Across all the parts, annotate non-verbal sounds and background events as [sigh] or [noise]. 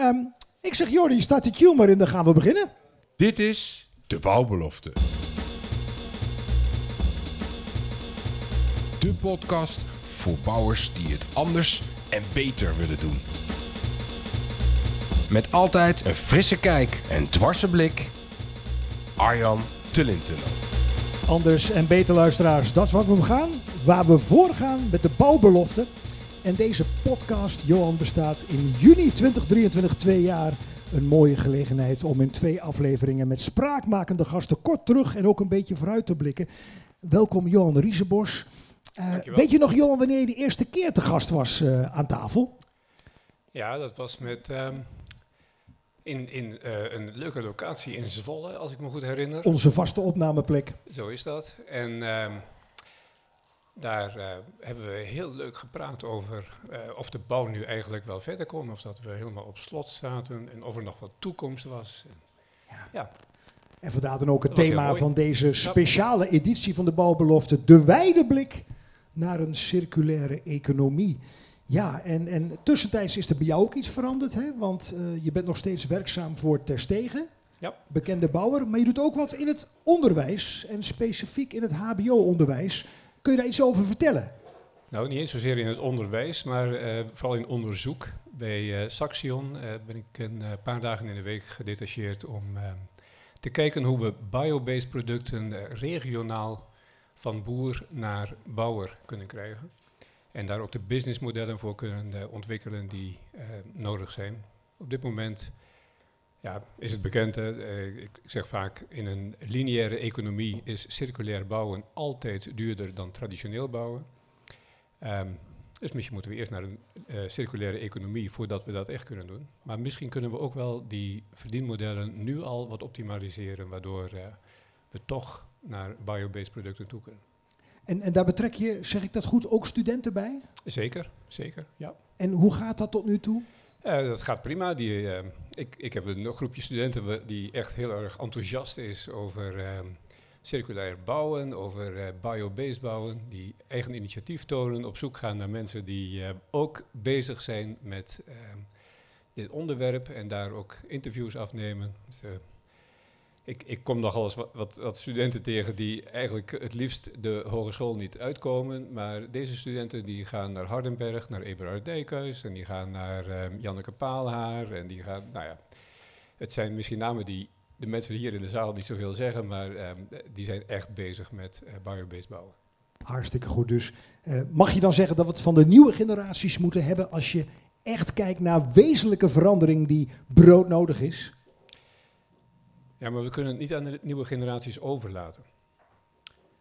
Ehm, ik zeg Jordi, staat de cue maar in, dan gaan we beginnen. Dit is de bouwbelofte. De podcast voor bouwers die het anders en beter willen doen. Met altijd een frisse kijk en dwarse blik. Arjan Tullintunnel. Anders en beter luisteraars, dat is wat we gaan. Waar we voor gaan met de bouwbelofte. En deze podcast, Johan, bestaat in juni 2023, twee jaar. Een mooie gelegenheid om in twee afleveringen met spraakmakende gasten kort terug en ook een beetje vooruit te blikken. Welkom Johan Riesebos. Uh, weet je nog, Johan, wanneer je de eerste keer te gast was uh, aan tafel? Ja, dat was met um, in, in uh, een leuke locatie in Zwolle, als ik me goed herinner. Onze vaste opnameplek. Zo is dat. En um, daar uh, hebben we heel leuk gepraat over uh, of de bouw nu eigenlijk wel verder kon, of dat we helemaal op slot zaten en of er nog wat toekomst was. En, ja. ja. En vandaar dan ook het thema van deze speciale editie van de Bouwbelofte, de wijde blik naar een circulaire economie. Ja, en, en tussentijds is er bij jou ook iets veranderd, hè? want uh, je bent nog steeds werkzaam voor Terstegen, ja. bekende bouwer, maar je doet ook wat in het onderwijs en specifiek in het hbo-onderwijs. Kun je daar iets over vertellen? Nou, niet eens zozeer in het onderwijs, maar uh, vooral in onderzoek. Bij uh, Saxion uh, ben ik een paar dagen in de week gedetacheerd om te kijken hoe we biobased producten regionaal van boer naar bouwer kunnen krijgen. En daar ook de businessmodellen voor kunnen ontwikkelen die nodig zijn. Op dit moment ja, is het bekend, hè? ik zeg vaak, in een lineaire economie is circulair bouwen altijd duurder dan traditioneel bouwen. Um, dus misschien moeten we eerst naar een uh, circulaire economie voordat we dat echt kunnen doen. Maar misschien kunnen we ook wel die verdienmodellen nu al wat optimaliseren, waardoor uh, we toch naar biobased producten toe kunnen. En, en daar betrek je, zeg ik dat goed, ook studenten bij? Zeker, zeker, ja. En hoe gaat dat tot nu toe? Uh, dat gaat prima. Die, uh, ik, ik heb een groepje studenten die echt heel erg enthousiast is over uh, circulair bouwen, over uh, biobased bouwen, die eigen initiatief tonen, op zoek gaan naar mensen die ook bezig zijn met dit onderwerp en daar ook interviews afnemen. Dus, ik, ik, kom nogal eens wat, wat, studenten tegen die eigenlijk het liefst de hogeschool niet uitkomen. Maar deze studenten die gaan naar Hardenberg, naar Eberhard Dijkhuis en die gaan naar um, Janneke Paalhaar. En die gaan, nou ja, het zijn misschien namen die de mensen hier in de zaal niet zoveel zeggen, maar um, die zijn echt bezig met uh, biobased bouwen. Hartstikke goed dus. Uh, mag je dan zeggen dat we het van de nieuwe generaties moeten hebben als je echt kijkt naar wezenlijke verandering die broodnodig is? Ja, maar we kunnen het niet aan de nieuwe generaties overlaten.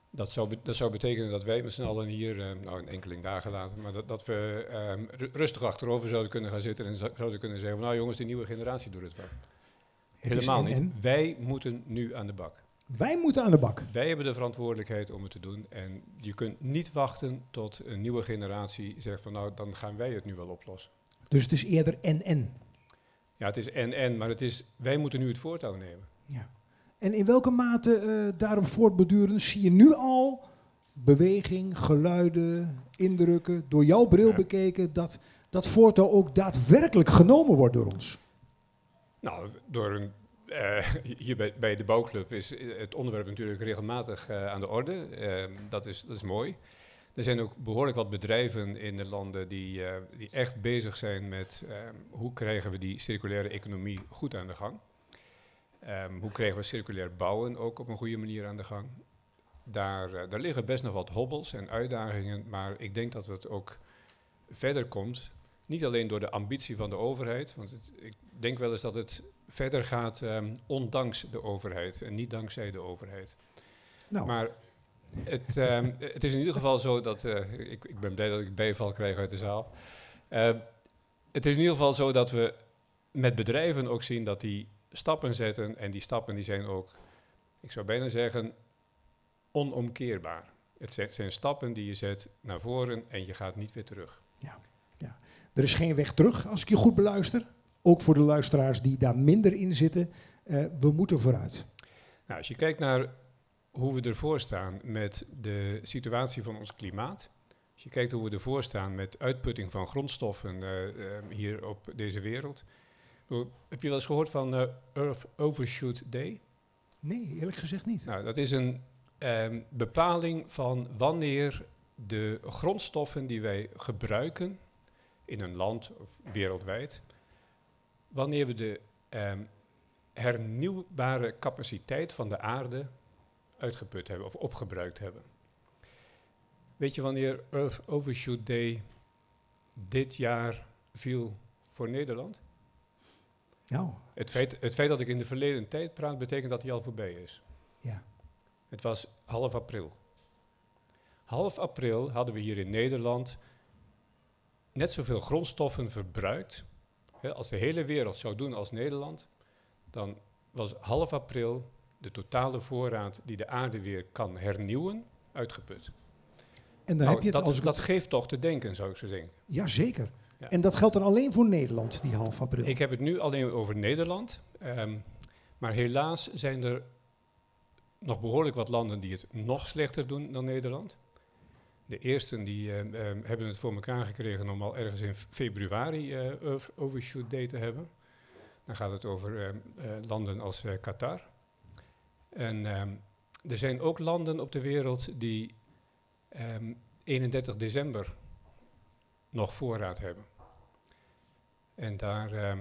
Dat zou, dat zou betekenen dat wij met z'n allen hier, uh, nou een enkeling dagen later, maar dat, dat we um, rustig achterover zouden kunnen gaan zitten en zouden kunnen zeggen van nou jongens, die nieuwe generatie doet het wel. Het Helemaal niet. En? Wij moeten nu aan de bak. Wij moeten aan de bak. Wij hebben de verantwoordelijkheid om het te doen. En je kunt niet wachten tot een nieuwe generatie zegt van nou, dan gaan wij het nu wel oplossen. Dus het is eerder en-en? Ja, het is en-en, maar het is, wij moeten nu het voortouw nemen. Ja. En in welke mate uh, daarop voortbedurend zie je nu al beweging, geluiden, indrukken, door jouw bril ja. bekeken, dat dat voortouw ook daadwerkelijk genomen wordt door ons? Nou, door een, uh, [laughs] hier bij, bij, de bouwclub is het onderwerp natuurlijk regelmatig uh, aan de orde. dat, is, dat is mooi. Er zijn ook behoorlijk wat bedrijven in de landen die, die echt bezig zijn met hoe krijgen we die circulaire economie goed aan de gang. Um, hoe krijgen we circulair bouwen ook op een goede manier aan de gang? Daar, uh, daar liggen best nog wat hobbels en uitdagingen, maar ik denk dat het ook verder komt. Niet alleen door de ambitie van de overheid, want het, ik denk wel eens dat het verder gaat um, ondanks de overheid en niet dankzij de overheid. Nou. Maar het, um, het, is in ieder geval zo dat, uh, ik, ik, ben blij dat ik bijval krijg uit de zaal. Uh, het is in ieder geval zo dat we met bedrijven ook zien dat die stappen zetten en die stappen die zijn ook, ik zou bijna zeggen, onomkeerbaar. Het zijn stappen die je zet naar voren en je gaat niet weer terug. Ja, ja. Er is geen weg terug als ik je goed beluister. Ook voor de luisteraars die daar minder in zitten. Uh, we moeten vooruit. Nou, als je kijkt naar hoe we ervoor staan met de situatie van ons klimaat. Als je kijkt hoe we ervoor staan met uitputting van grondstoffen uh, uh, hier op deze wereld Heb je wel eens gehoord van eh, Earth Overshoot Day? Nee, eerlijk gezegd niet. Nou, dat is een ehm, bepaling van wanneer de grondstoffen die wij gebruiken in een land of wereldwijd, wanneer we de ehm, hernieuwbare capaciteit van de aarde uitgeput hebben of opgebruikt hebben. Weet je wanneer Earth Overshoot Day dit jaar viel voor Nederland? Nou, Het feit, het feit dat ik in de verleden tijd praat, betekent dat hij al voorbij is. ja. Het was half april. Half april hadden we hier in Nederland net zoveel grondstoffen verbruikt. Hè, als de hele wereld zou doen als Nederland, dan was half april de totale voorraad die de aarde weer kan hernieuwen, uitgeput. En dan Nou, heb je het dat, als dat geeft toch te denken, zou ik zo denken. Ja, zeker. Ja. En dat geldt dan alleen voor Nederland, die half april. Ik heb het nu alleen over Nederland. ehm, maar helaas zijn er nog behoorlijk wat landen die het nog slechter doen dan Nederland. De eersten die ehm, ehm, hebben het voor elkaar gekregen om al ergens in februari eh, Overshoot Day te hebben. Dan gaat het over eh, landen als eh, Qatar. En er zijn ook landen op de wereld die ehm, 31 december nog voorraad hebben. En daar, ehm,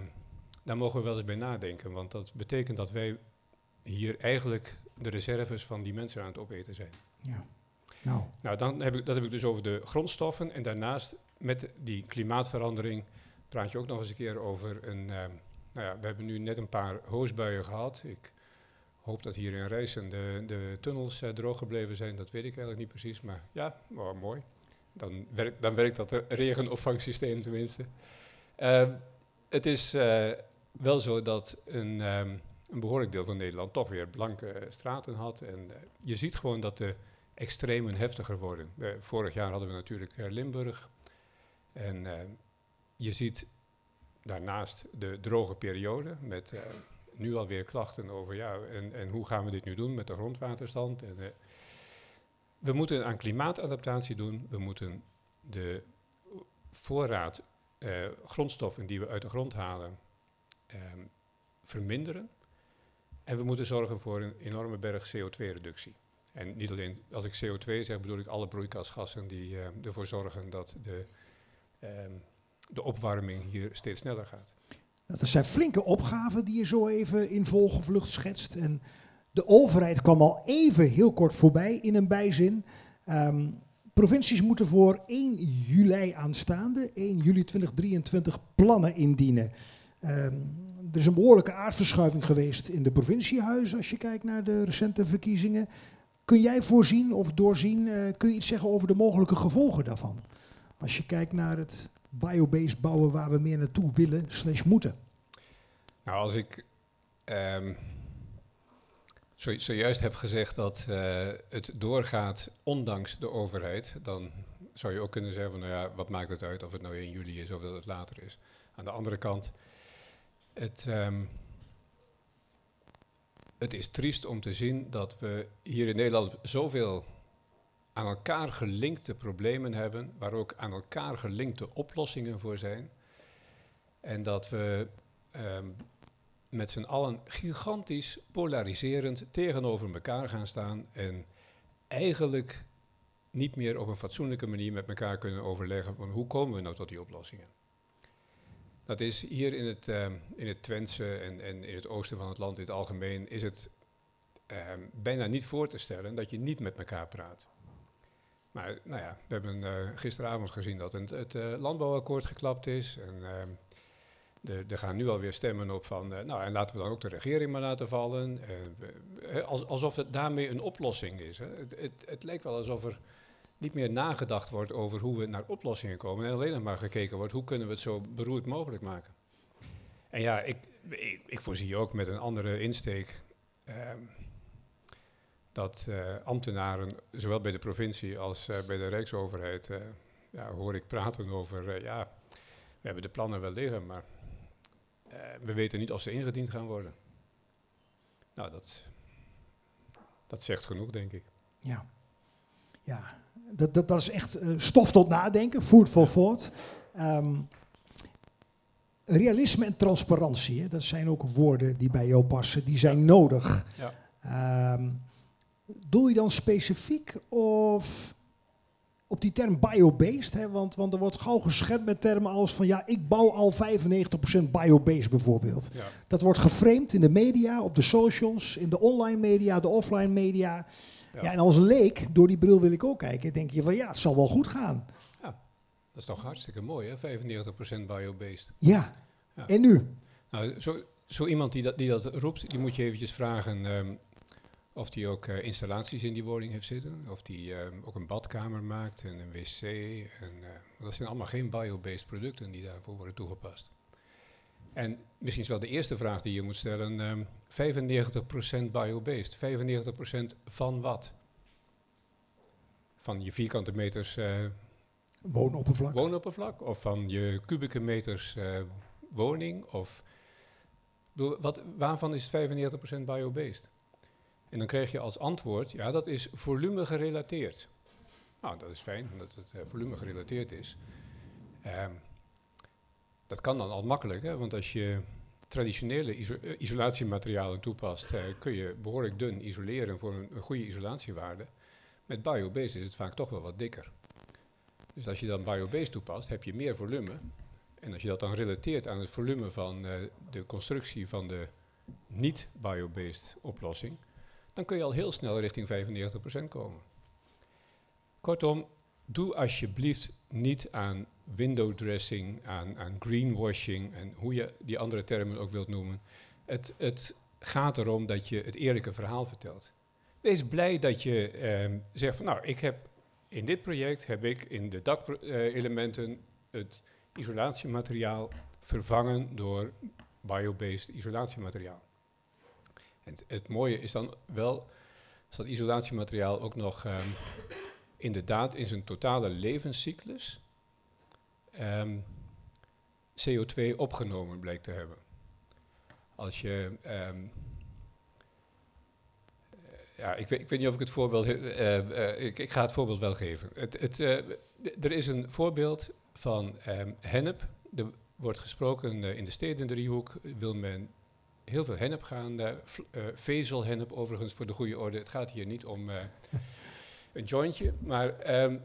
daar mogen we wel eens bij nadenken, want dat betekent dat wij hier eigenlijk de reserves van die mensen aan het opeten zijn. Ja. Nou, Nou, dan heb ik, dat heb ik dus over de grondstoffen. En daarnaast, met die klimaatverandering, praat je ook nog eens een keer over een. ehm, nou ja, we hebben nu net een paar hoosbuien gehad. Ik hoop dat hier in Rijssen de, de tunnels eh, droog gebleven zijn. Dat weet ik eigenlijk niet precies, maar ja, oh, mooi. Dan, werkt dan werkt dat regenopvangsysteem tenminste. Ehm, het is eh, wel zo dat een, ehm, een behoorlijk deel van Nederland toch weer blanke straten had. En eh, je ziet gewoon dat de extremen heftiger worden. Eh, vorig jaar hadden we natuurlijk Limburg. En je ziet daarnaast de droge periode met nu alweer klachten over ja, en, en hoe gaan we dit nu doen met de grondwaterstand. En, we moeten aan klimaatadaptatie doen. We moeten de voorraad eh, grondstoffen die we uit de grond halen ehm, verminderen. En we moeten zorgen voor een enorme berg CO2-reductie. En niet alleen als ik CO2 zeg, bedoel ik alle broeikasgassen die eh, ervoor zorgen dat de, ehm, de opwarming hier steeds sneller gaat. dat zijn flinke opgaven die je zo even in vogelvlucht schetst. En de overheid kwam al even heel kort voorbij in een bijzin. Ehm, provincies moeten voor 1 juli aanstaande, 1 juli 2023, plannen indienen. Ehm, er is een behoorlijke aardverschuiving geweest in de provinciehuizen als je kijkt naar de recente verkiezingen. Kun jij voorzien of doorzien, eh, kun je iets zeggen over de mogelijke gevolgen daarvan? Als je kijkt naar het biobased bouwen waar we meer naartoe willen slash moeten. Nou, als ik ehm, zo, zojuist heb gezegd dat eh, het doorgaat ondanks de overheid, dan zou je ook kunnen zeggen van, nou ja, wat maakt het uit of het nou 1 juli is of dat het later is. Aan de andere kant, het, ehm, het is triest om te zien dat we hier in Nederland zoveel aan elkaar gelinkte problemen hebben, waar ook aan elkaar gelinkte oplossingen voor zijn. En dat we ehm, met z'n allen gigantisch polariserend tegenover elkaar gaan staan en eigenlijk niet meer op een fatsoenlijke manier met elkaar kunnen overleggen van hoe komen we nou tot die oplossingen. Dat is hier in het, ehm, in het Twentse en, en in het oosten van het land in het algemeen is het ehm, bijna niet voor te stellen dat je niet met elkaar praat. Maar nou ja, we hebben eh, gisteravond gezien dat het, het eh, landbouwakkoord geklapt is. En ehm, er, gaan nu alweer stemmen op van, eh, nou en laten we dan ook de regering maar laten vallen. Eh, eh, als, alsof het daarmee een oplossing is. Hè. Het, het, het lijkt wel alsof er niet meer nagedacht wordt over hoe we naar oplossingen komen. En alleen nog maar gekeken wordt, hoe kunnen we het zo beroerd mogelijk maken. En ja, ik, ik, voorzie ook met een andere insteek ehm, dat ambtenaren, zowel bij de provincie als bij de Rijksoverheid, ja, hoor ik praten over, ja, we hebben de plannen wel liggen, maar we weten niet of ze ingediend gaan worden. Nou, dat, dat zegt genoeg, denk ik. Ja, ja dat, dat, dat is echt eh, stof tot nadenken, food for thought. Ehm, realisme en transparantie, hè, dat zijn ook woorden die bij jou passen, die zijn nodig. Ja. Ehm, doe je dan specifiek of op die term biobased? Hè? Want, want er wordt gauw geschept met termen als van ja, ik bouw al 95% biobased bijvoorbeeld. Ja. Dat wordt geframed in de media, op de socials, in de online media, de offline media. Ja. Ja. en als leek, door die bril wil ik ook kijken, denk je van ja, het zal wel goed gaan. Dat is toch hartstikke mooi, hè? 95% biobased. Ja, Ja. en nu? Nou, zo, zo iemand die dat, die dat roept, die moet je eventjes vragen ehm, of die ook eh, installaties in die woning heeft zitten. Of die ehm, ook een badkamer maakt en een wc. En, eh, dat zijn allemaal geen biobased producten die daarvoor worden toegepast. En misschien is wel de eerste vraag die je moet stellen. ehm 95% biobased. 95% van wat? Van je vierkante meters eh, Woonoppervlak. woonoppervlak of van je kubieke meters eh, woning of bedoel, wat, waarvan is 95% biobased? En dan krijg je als antwoord, ja, dat is volume gerelateerd. Nou, dat is fijn, omdat het eh, volume gerelateerd is. Ehm, dat kan dan al makkelijk, hè, want als je traditionele eh, isolatiematerialen toepast, eh, kun je behoorlijk dun isoleren voor een, goede isolatiewaarde. Met biobased is het vaak toch wel wat dikker. Dus als je dan biobased toepast, heb je meer volume. En als je dat dan relateert aan het volume van de constructie van de niet-biobased oplossing, dan kun je al heel snel richting 95% komen. Kortom, doe alsjeblieft niet aan window dressing, aan, aan greenwashing en hoe je die andere termen ook wilt noemen. Het, het gaat erom dat je het eerlijke verhaal vertelt. Wees blij dat je ehm, zegt van nou, ik heb in dit project heb ik in de dakelementen het isolatiemateriaal vervangen door biobased isolatiemateriaal. Het, mooie is dan wel dat isolatiemateriaal ook nog ehm, inderdaad in zijn totale levenscyclus ehm, CO2 opgenomen blijkt te hebben. Als je ehm, ja, ik weet, ik weet niet of ik het voorbeeld. eh, eh, ik, ik ga het voorbeeld wel geven. Het, het, eh, er is een voorbeeld van hennep. Er wordt gesproken eh, in de stedendriehoek. Wil men heel veel hennep gaan. v- eh, vezelhennep, overigens voor de goede orde. Het gaat hier niet om eh, een jointje. Maar ehm,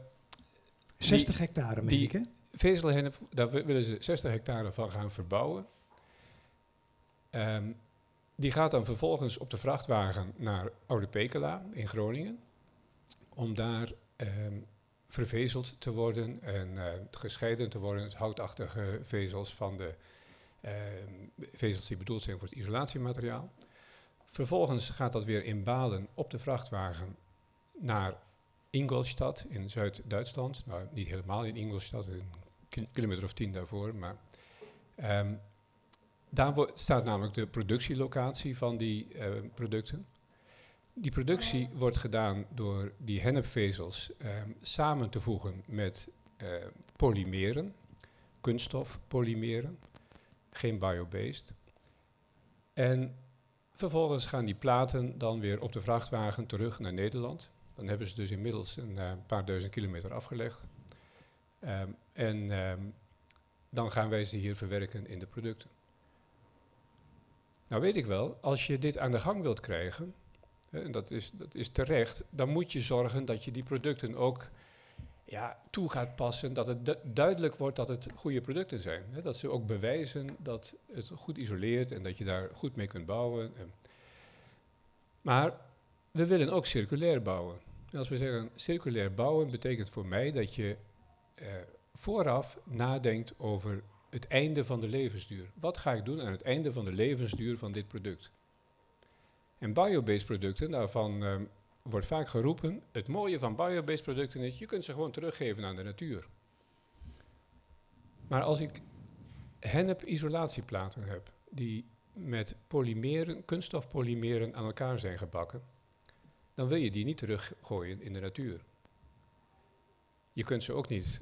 60 hectare, meen ik, hè? vezelhennep, daar wi- willen ze 60 hectare van gaan verbouwen. Ehm, die gaat dan vervolgens op de vrachtwagen naar Oude Pekela in Groningen. Om daar ehm, vervezeld te worden en eh, gescheiden te worden, het houtachtige vezels van de vezels die bedoeld zijn voor het isolatiemateriaal. Vervolgens gaat dat weer in balen op de vrachtwagen naar Ingolstadt in Zuid-Duitsland. Nou, niet helemaal in Ingolstadt, een ki- kilometer of tien daarvoor. Maar ehm, daar staat namelijk de productielocatie van die eh, producten. Die productie wordt gedaan door die hennepvezels ehm, samen te voegen met eh, polymeren, kunststofpolymeren, geen biobased. En vervolgens gaan die platen dan weer op de vrachtwagen terug naar Nederland. Dan hebben ze dus inmiddels een eh, paar duizend kilometer afgelegd. Ehm, en ehm, dan gaan wij ze hier verwerken in de producten. Nou weet ik wel, als je dit aan de gang wilt krijgen, en dat is, dat is terecht, dan moet je zorgen dat je die producten ook ja, toe gaat passen, dat het du- duidelijk wordt dat het goede producten zijn. Hè, dat ze ook bewijzen dat het goed isoleert en dat je daar goed mee kunt bouwen. En maar we willen ook circulair bouwen. En als we zeggen circulair bouwen, betekent voor mij dat je eh, vooraf nadenkt over het einde van de levensduur. Wat ga ik doen aan het einde van de levensduur van dit product? En biobased producten, daarvan ehm, wordt vaak geroepen, het mooie van biobased producten is, je kunt ze gewoon teruggeven aan de natuur. Maar als ik hennep-isolatieplaten heb, die met polymeren, kunststofpolymeren aan elkaar zijn gebakken, dan wil je die niet teruggooien in de natuur. Je kunt ze ook niet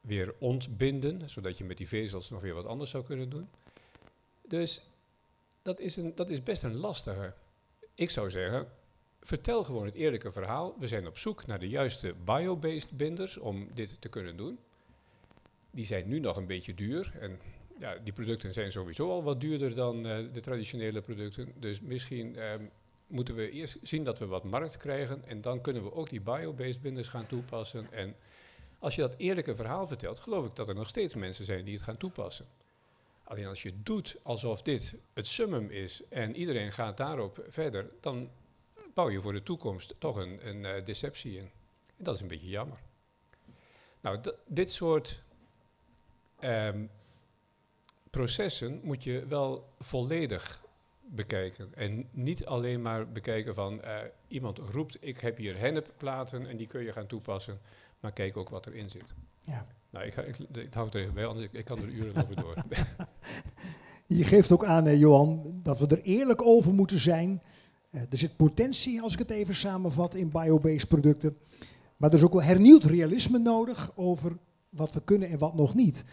weer ontbinden, zodat je met die vezels nog weer wat anders zou kunnen doen. Dus dat is, een, dat is best een lastige. Ik zou zeggen, vertel gewoon het eerlijke verhaal. We zijn op zoek naar de juiste biobased binders om dit te kunnen doen. Die zijn nu nog een beetje duur en ja, die producten zijn sowieso al wat duurder dan eh, de traditionele producten. Dus misschien ehm, moeten we eerst zien dat we wat markt krijgen en dan kunnen we ook die biobased binders gaan toepassen. En als je dat eerlijke verhaal vertelt, geloof ik dat er nog steeds mensen zijn die het gaan toepassen. Alleen als je doet alsof dit het summum is en iedereen gaat daarop verder, dan bouw je voor de toekomst toch een, een eh, deceptie in. En dat is een beetje jammer. Nou, dit soort ehm, processen moet je wel volledig bekijken. En niet alleen maar bekijken van eh, iemand roept, ik heb hier hennepplaten en die kun je gaan toepassen, maar kijk ook wat erin zit. Ja. Nou, ik, ga, ik, ik hou het er even bij, anders ik, ik kan er uren over door. [laughs] Je geeft ook aan, hè, Johan, dat we er eerlijk over moeten zijn. Eh, er zit potentie, als ik het even samenvat, in biobased producten. Maar er is ook wel hernieuwd realisme nodig over wat we kunnen en wat nog niet.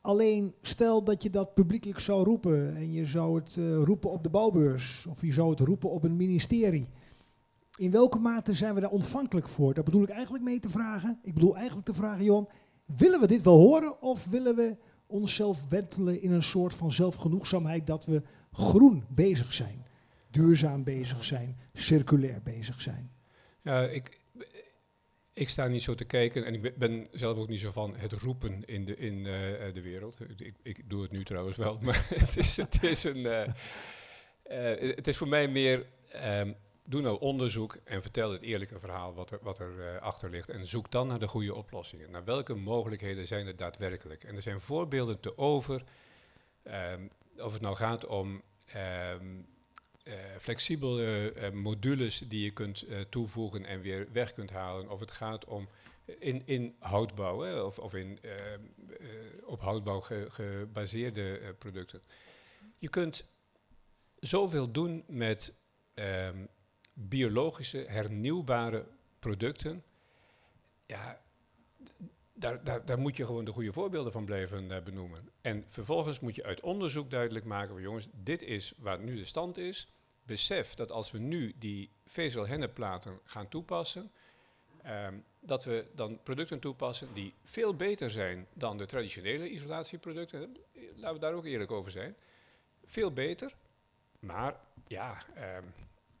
Alleen stel dat je dat publiekelijk zou roepen en je zou het eh, roepen op de bouwbeurs of je zou het roepen op een ministerie. In welke mate zijn we daar ontvankelijk voor? Daar bedoel ik eigenlijk mee te vragen. Ik bedoel eigenlijk te vragen, Johan, willen we dit wel horen of willen we onszelf wentelen in een soort van zelfgenoegzaamheid dat we groen bezig zijn, duurzaam bezig zijn, circulair bezig zijn? Ik, ik sta niet zo te kijken en ik ben- zelf ook niet zo van het roepen in de, in, eh, eh, de wereld. Ik, ik doe het nu trouwens wel, [laughs] maar het is, het is, een, eh, het is voor mij meer, ehm, doe nou onderzoek en vertel het eerlijke verhaal wat er, wat er achter ligt. En zoek dan naar de goede oplossingen. Naar welke mogelijkheden zijn er daadwerkelijk? En er zijn voorbeelden te over, ehm, of het nou gaat om... ehm, eh, flexibele eh, modules die je kunt eh, toevoegen en weer weg kunt halen. Of het gaat om in, in houtbouw hè, of, of in eh, eh, op houtbouw ge- gebaseerde eh, producten. Je kunt zoveel doen met ehm, biologische hernieuwbare producten. Ja, daar, daar, daar moet je gewoon de goede voorbeelden van blijven eh, benoemen. En vervolgens moet je uit onderzoek duidelijk maken van jongens, dit is waar nu de stand is. Besef dat als we nu die vezelhennepplaten gaan toepassen, ehm, dat we dan producten toepassen die veel beter zijn dan de traditionele isolatieproducten. Laten we daar ook eerlijk over zijn. Veel beter, maar ja, ehm,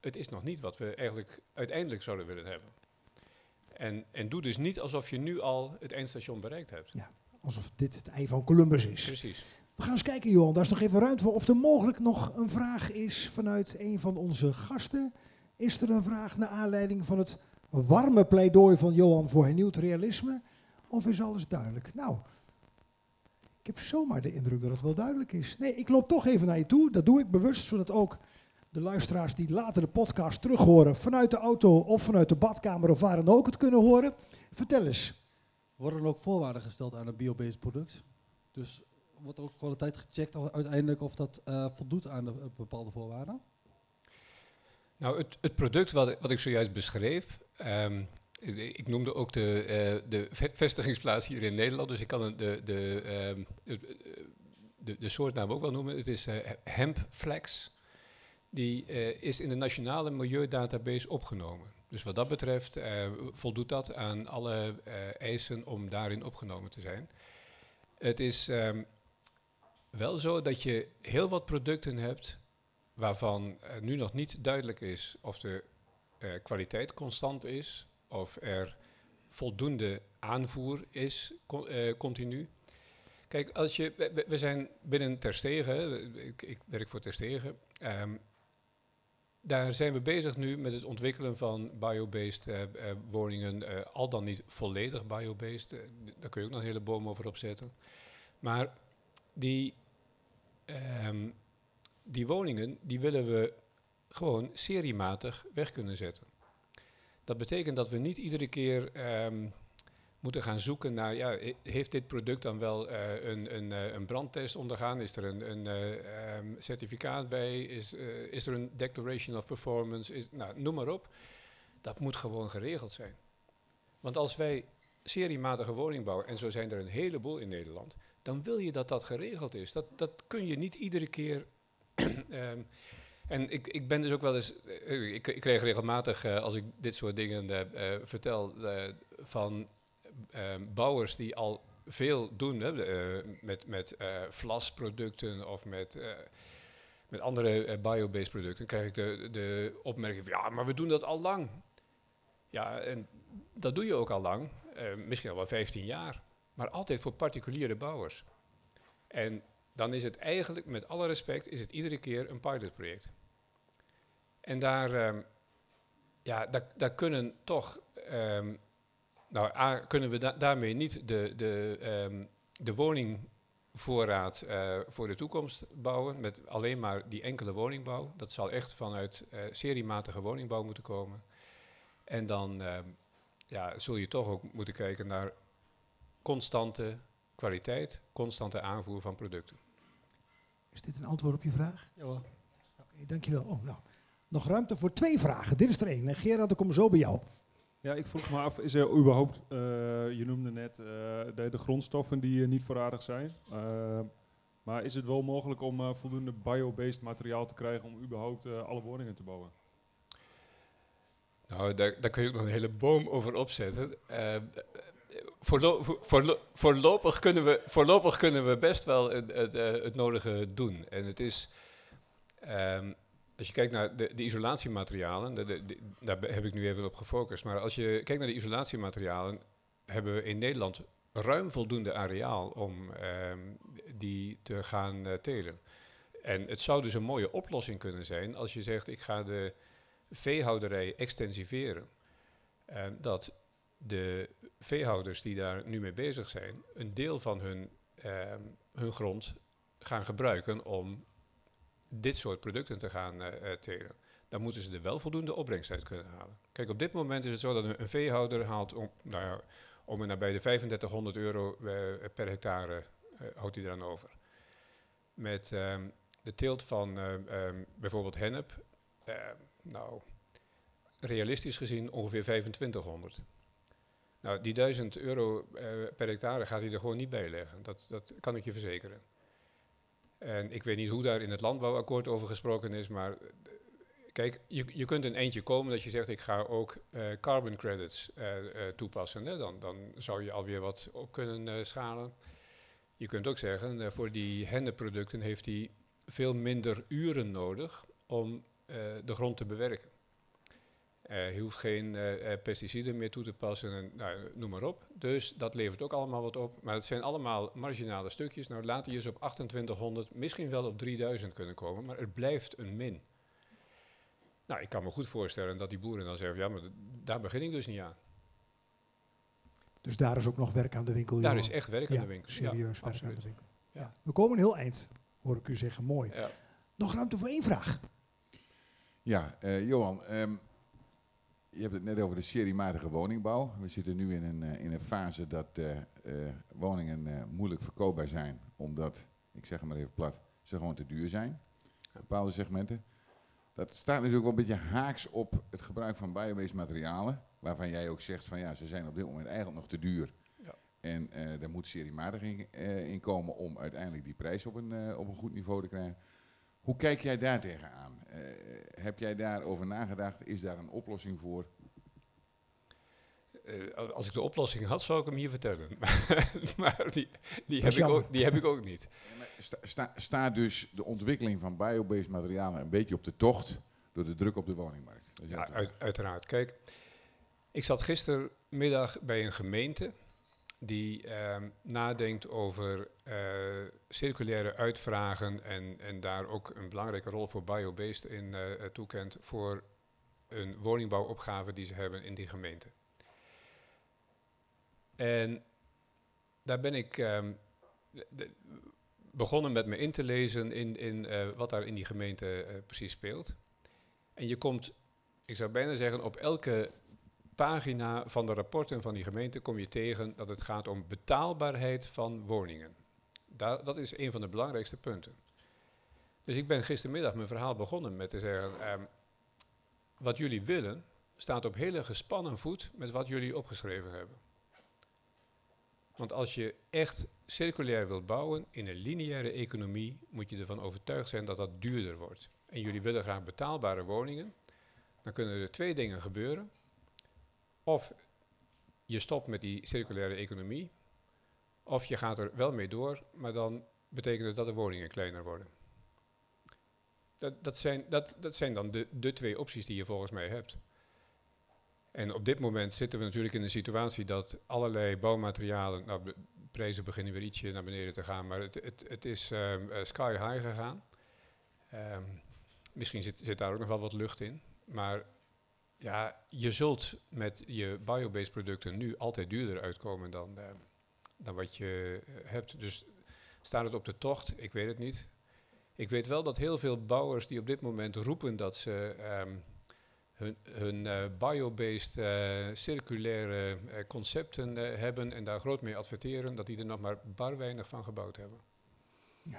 het is nog niet wat we eigenlijk uiteindelijk zouden willen hebben. En, en doe dus niet alsof je nu al het eindstation bereikt hebt. Alsof dit het ei van Columbus is. Precies. We gaan eens kijken, Johan. Daar is nog even ruimte voor. Of er mogelijk nog een vraag is vanuit een van onze gasten. Is er een vraag naar aanleiding van het warme pleidooi van Johan voor hernieuwd realisme? Of is alles duidelijk? Nou, ik heb zomaar de indruk dat het wel duidelijk is. Nee, ik loop toch even naar je toe. Dat doe ik bewust, zodat ook de luisteraars die later de podcast terug horen, vanuit de auto of vanuit de badkamer of waar dan ook het kunnen horen. Vertel eens. Worden er ook voorwaarden gesteld aan een biobased product? Dus wordt ook kwaliteit gecheckt of uiteindelijk of dat eh, voldoet aan de, eh, bepaalde voorwaarden? Nou, het, het product wat, wat ik zojuist beschreef, ehm, ik noemde ook de, eh, de ve- vestigingsplaats hier in Nederland, dus ik kan de, de, ehm, de, de, de soortnaam ook wel noemen. Het is Hempflex. Die is in de nationale milieudatabase opgenomen. Dus wat dat betreft voldoet dat aan alle eisen om daarin opgenomen te zijn. Het is ehm, wel zo dat je heel wat producten hebt waarvan eh, nu nog niet duidelijk is of de eh, kwaliteit constant is, of er voldoende aanvoer is eh, continu. Kijk, als je, we- zijn binnen Terstegen, ik, ik werk voor Terstegen, ehm, daar zijn we bezig nu met het ontwikkelen van biobased woningen, al dan niet volledig biobased, daar kun je ook nog een hele boom over opzetten. Maar die, ehm, die woningen, die willen we gewoon seriematig weg kunnen zetten. Dat betekent dat we niet iedere keer ehm, moeten gaan zoeken naar, ja, he- heeft dit product dan wel eh, een, een, eh, een brandtest ondergaan? Is er een, een eh, ehm, certificaat bij? Is, is er een declaration of performance? Is, nou, noem maar op. Dat moet gewoon geregeld zijn. Want als wij seriematige woning bouwen, en zo zijn er een heleboel in Nederland, dan wil je dat dat geregeld is. Dat, dat kun je niet iedere keer. [clears throat] ehm, en ik, ik ben dus ook wel eens. eh, ik, ik krijg regelmatig, eh, als ik dit soort dingen eh, vertel, van ehm, bouwers die al veel doen hè, met, met vlasproducten of met, met andere biobased producten, krijg ik de, de opmerking van ja, maar we doen dat al lang. Ja, en dat doe je ook al lang, misschien al wel 15 jaar, maar altijd voor particuliere bouwers. En dan is het eigenlijk, met alle respect, is het iedere keer een pilotproject. En daar, ehm, ja, daar, daar kunnen toch, ehm, nou, kunnen we da- daarmee niet de, de, ehm, de woningvoorraad eh, voor de toekomst bouwen met alleen maar die enkele woningbouw. Dat zal echt vanuit eh, seriematige woningbouw moeten komen. En dan ja, zul je toch ook moeten kijken naar constante kwaliteit, constante aanvoer van producten. Is dit een antwoord op je vraag? Ja hoor. Oké, dankjewel. Oh, nou. Nog ruimte voor twee vragen. Dit is er één. Gerard, ik kom zo bij jou. Ja, ik vroeg me af, is er überhaupt, eh, je noemde net eh, de, de grondstoffen die eh, niet voorradig zijn. Maar is het wel mogelijk om eh, voldoende biobased materiaal te krijgen om überhaupt eh, alle woningen te bouwen? Nou, daar, daar kun je ook nog een hele boom over opzetten. Voorlo- voor- voorlo- voorlopig, kunnen we, voorlopig kunnen we best wel het, het, eh, nodige doen. En het is, ehm, als je kijkt naar de, de isolatiematerialen, daar heb ik nu even op gefocust. Maar als je kijkt naar de isolatiematerialen, hebben we in Nederland ruim voldoende areaal om ehm, die te gaan eh, telen. En het zou dus een mooie oplossing kunnen zijn als je zegt, ik ga de veehouderij extensiveren. Eh, dat de veehouders die daar nu mee bezig zijn, een deel van hun, ehm, hun grond gaan gebruiken om dit soort producten te gaan eh, eh, telen. Dan moeten ze er wel voldoende opbrengst uit kunnen halen. Kijk, op dit moment is het zo dat een, veehouder haalt om, nou om en nabij de 3500 euro eh, per hectare eh, houdt hij eraan over. Met ehm, de teelt van ehm, bijvoorbeeld hennep, nou, realistisch gezien ongeveer 2500. Nou, die 1000 euro eh, per hectare gaat hij er gewoon niet bij leggen. Dat, dat kan ik je verzekeren. En ik weet niet hoe daar in het landbouwakkoord over gesproken is, maar eh, kijk, je, je kunt een eindje komen dat je zegt, ik ga ook eh, carbon credits toepassen. Hè? Dan, dan zou je alweer wat op kunnen schalen. Je kunt ook zeggen, voor die henneproducten heeft hij veel minder uren nodig om de grond te bewerken. Eh, je hoeft geen eh, eh, pesticiden meer toe te passen, en, nou, noem maar op. Dus dat levert ook allemaal wat op. Maar het zijn allemaal marginale stukjes. Nou, laat die eens op 2800, misschien wel op 3000 kunnen komen, maar het blijft een min. Nou, ik kan me goed voorstellen dat die boeren dan zeggen, ja, maar daar begin ik dus niet aan. Dus daar is ook nog werk aan de winkel. Daar is echt werk ja, aan de winkel. serieus Ja, werk absoluut. aan de winkel. Ja. We komen een heel eind, hoor ik u zeggen. Mooi. Ja. Nog ruimte voor één vraag. Ja, eh, Johan, ehm, je hebt het net over de seriematige woningbouw. We zitten nu in een, eh, in een fase dat eh, eh, woningen moeilijk verkoopbaar zijn, omdat, ik zeg het maar even plat, ze gewoon te duur zijn. Bepaalde segmenten. Dat staat natuurlijk wel een beetje haaks op het gebruik van biobased materialen, waarvan jij ook zegt van ja, ze zijn op dit moment eigenlijk nog te duur. Ja. En daar moet seriematig in, in komen om uiteindelijk die prijs op een, op een goed niveau te krijgen. Hoe kijk jij daar tegenaan? Eh, heb jij daarover nagedacht? Is daar een oplossing voor? Eh, als ik de oplossing had, zou ik hem hier vertellen. [laughs] maar die, die, heb ik ook, die heb ik ook niet. Sta, sta- staat dus de ontwikkeling van biobased materialen een beetje op de tocht door de druk op de woningmarkt? Ja, uit- uiteraard. Kijk, ik zat gistermiddag bij een gemeente die ehm, nadenkt over eh, circulaire uitvragen en, en daar ook een belangrijke rol voor biobased in eh, toekent voor een woningbouwopgave die ze hebben in die gemeente. En daar ben ik ehm, begonnen met me in te lezen in, in eh, wat daar in die gemeente precies speelt. En je komt, ik zou bijna zeggen, op elke pagina van de rapporten van die gemeente kom je tegen dat het gaat om betaalbaarheid van woningen. Da- dat is een van de belangrijkste punten. Dus ik ben gistermiddag mijn verhaal begonnen met te zeggen, ehm, wat jullie willen staat op hele gespannen voet met wat jullie opgeschreven hebben. Want als je echt circulair wilt bouwen in een lineaire economie, moet je ervan overtuigd zijn dat dat duurder wordt. En jullie willen graag betaalbare woningen, dan kunnen er twee dingen gebeuren. Of je stopt met die circulaire economie, Of je gaat er wel mee door, maar dan betekent het dat de woningen kleiner worden. Dat, dat, zijn, dat, dat zijn dan de, de twee opties die je volgens mij hebt. En op dit moment zitten we natuurlijk in een situatie dat allerlei bouwmaterialen, nou, de prijzen beginnen weer ietsje naar beneden te gaan, maar het, het, het is ehm, eh, sky high gegaan. Ehm, misschien zit, zit daar ook nog wel wat lucht in, maar ja, je zult met je biobased producten nu altijd duurder uitkomen dan, ehm, dan wat je eh, hebt. Dus staat het op de tocht? Ik weet het niet. Ik weet wel dat heel veel bouwers die op dit moment roepen dat ze ehm, hun, hun eh, biobased eh, circulaire eh, concepten eh, hebben en daar groot mee adverteren, dat die er nog maar bar weinig van gebouwd hebben. [laughs]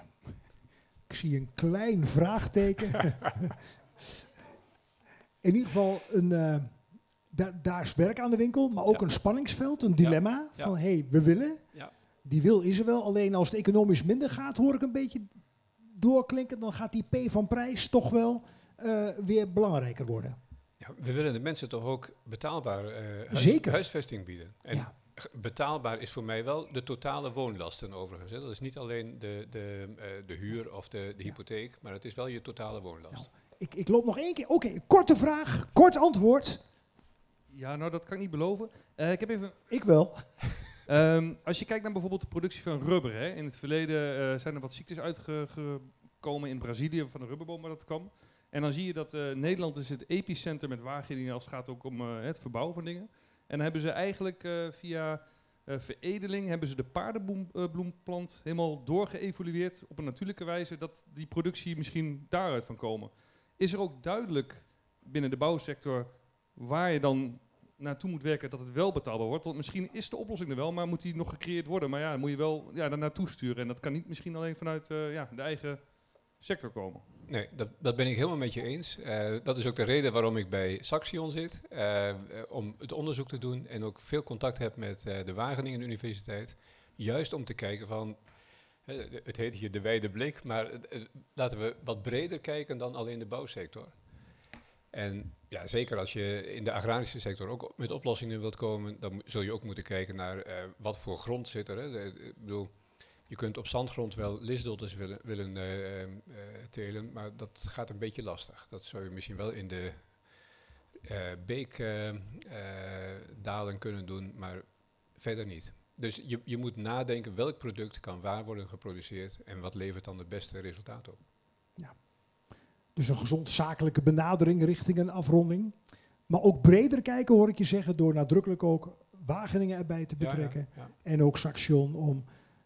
Ik zie een klein vraagteken. [laughs] In ieder geval, een, da- daar is werk aan de winkel, maar ook Ja. een spanningsveld, een dilemma. Ja. Van hé, hey, we willen. Ja. Die wil is er wel, alleen als het economisch minder gaat, hoor ik een beetje doorklinken. Dan gaat die P van prijs toch wel eh, weer belangrijker worden. Ja, we willen de mensen toch ook betaalbaar eh, huis- Zeker. huisvesting bieden. En Ja. betaalbaar is voor mij wel de totale woonlasten overigens. Hè. Dat is niet alleen de, de, de huur of de, de Ja. hypotheek, maar het is wel je totale woonlast. Nou. Ik, ik loop nog één keer. Oké, korte vraag, kort antwoord. Ja, nou dat kan ik niet beloven. Eh, ik heb even Ik wel. [laughs] Ehm, als je kijkt naar bijvoorbeeld de productie van rubber, hè, in het verleden eh, zijn er wat ziektes uitgekomen in Brazilië van de rubberboom waar dat kwam. En dan zie je dat eh, Nederland is het epicenter met Wageningen als het gaat ook om het verbouwen van dingen. En dan hebben ze eigenlijk via veredeling hebben ze de paardenbloemplant helemaal doorgeëvolueerd op een natuurlijke wijze dat die productie misschien daaruit van komen. Is er ook duidelijk binnen de bouwsector waar je dan naartoe moet werken dat het wel betaalbaar wordt. Want misschien is de oplossing er wel, maar moet die nog gecreëerd worden. Maar ja, dan moet je wel ja, daar naartoe sturen. En dat kan niet misschien alleen vanuit eh, ja, de eigen sector komen. Nee, dat, dat ben ik helemaal met je eens. Eh, dat is ook de reden waarom ik bij Saxion zit. eh, om het onderzoek te doen en ook veel contact heb met de Wageningen Universiteit. Juist om te kijken van, het heet hier de wijde blik, maar laten we wat breder kijken dan alleen de bouwsector. En ja, zeker als je in de agrarische sector ook met oplossingen wilt komen, dan zul je ook moeten kijken naar eh, wat voor grond zit er. Hè. Ik bedoel, je kunt op zandgrond wel lisdoltes willen, willen eh, eh, telen, maar dat gaat een beetje lastig. Dat zou je misschien wel in de beekdalen kunnen doen, maar verder niet. Dus je, je moet nadenken welk product kan waar worden geproduceerd en wat levert dan het beste resultaat op. Dus een gezond zakelijke benadering richting een afronding. Maar ook breder kijken, hoor ik je zeggen, door nadrukkelijk ook Wageningen erbij te Ja, ja, betrekken. ja. En ook Saxion om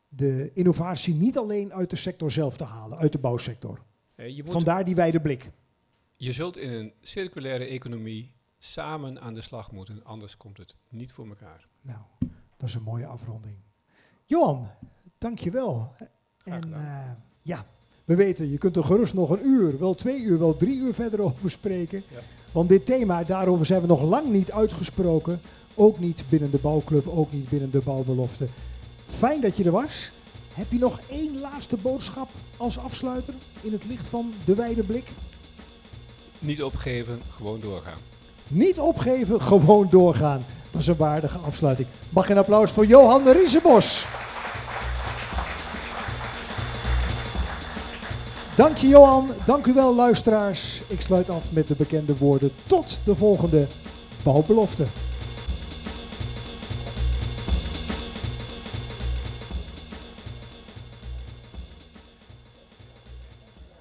de innovatie niet alleen uit de sector zelf te halen, uit de bouwsector. Eh, je, moet, Vandaar die wijde blik. je zult in een circulaire economie samen aan de slag moeten, anders komt het niet voor elkaar. Nou, dat is een mooie afronding. Johan, dankjewel. En eh, ja, we weten, je kunt er gerust nog een uur, wel twee uur, wel drie uur verder over spreken. Ja. Want dit thema, daarover zijn we nog lang niet uitgesproken. Ook niet binnen de bouwclub, ook niet binnen de bouwbelofte. Fijn dat je er was. Heb je nog één laatste boodschap als afsluiter in het licht van de wijde blik? Niet opgeven, gewoon doorgaan. Niet opgeven, gewoon doorgaan. Dat is een waardige afsluiting. Mag een applaus voor Johan Riesenbos. Dank je Johan, dank u wel luisteraars. Ik sluit af met de bekende woorden. Tot de volgende bouwbelofte.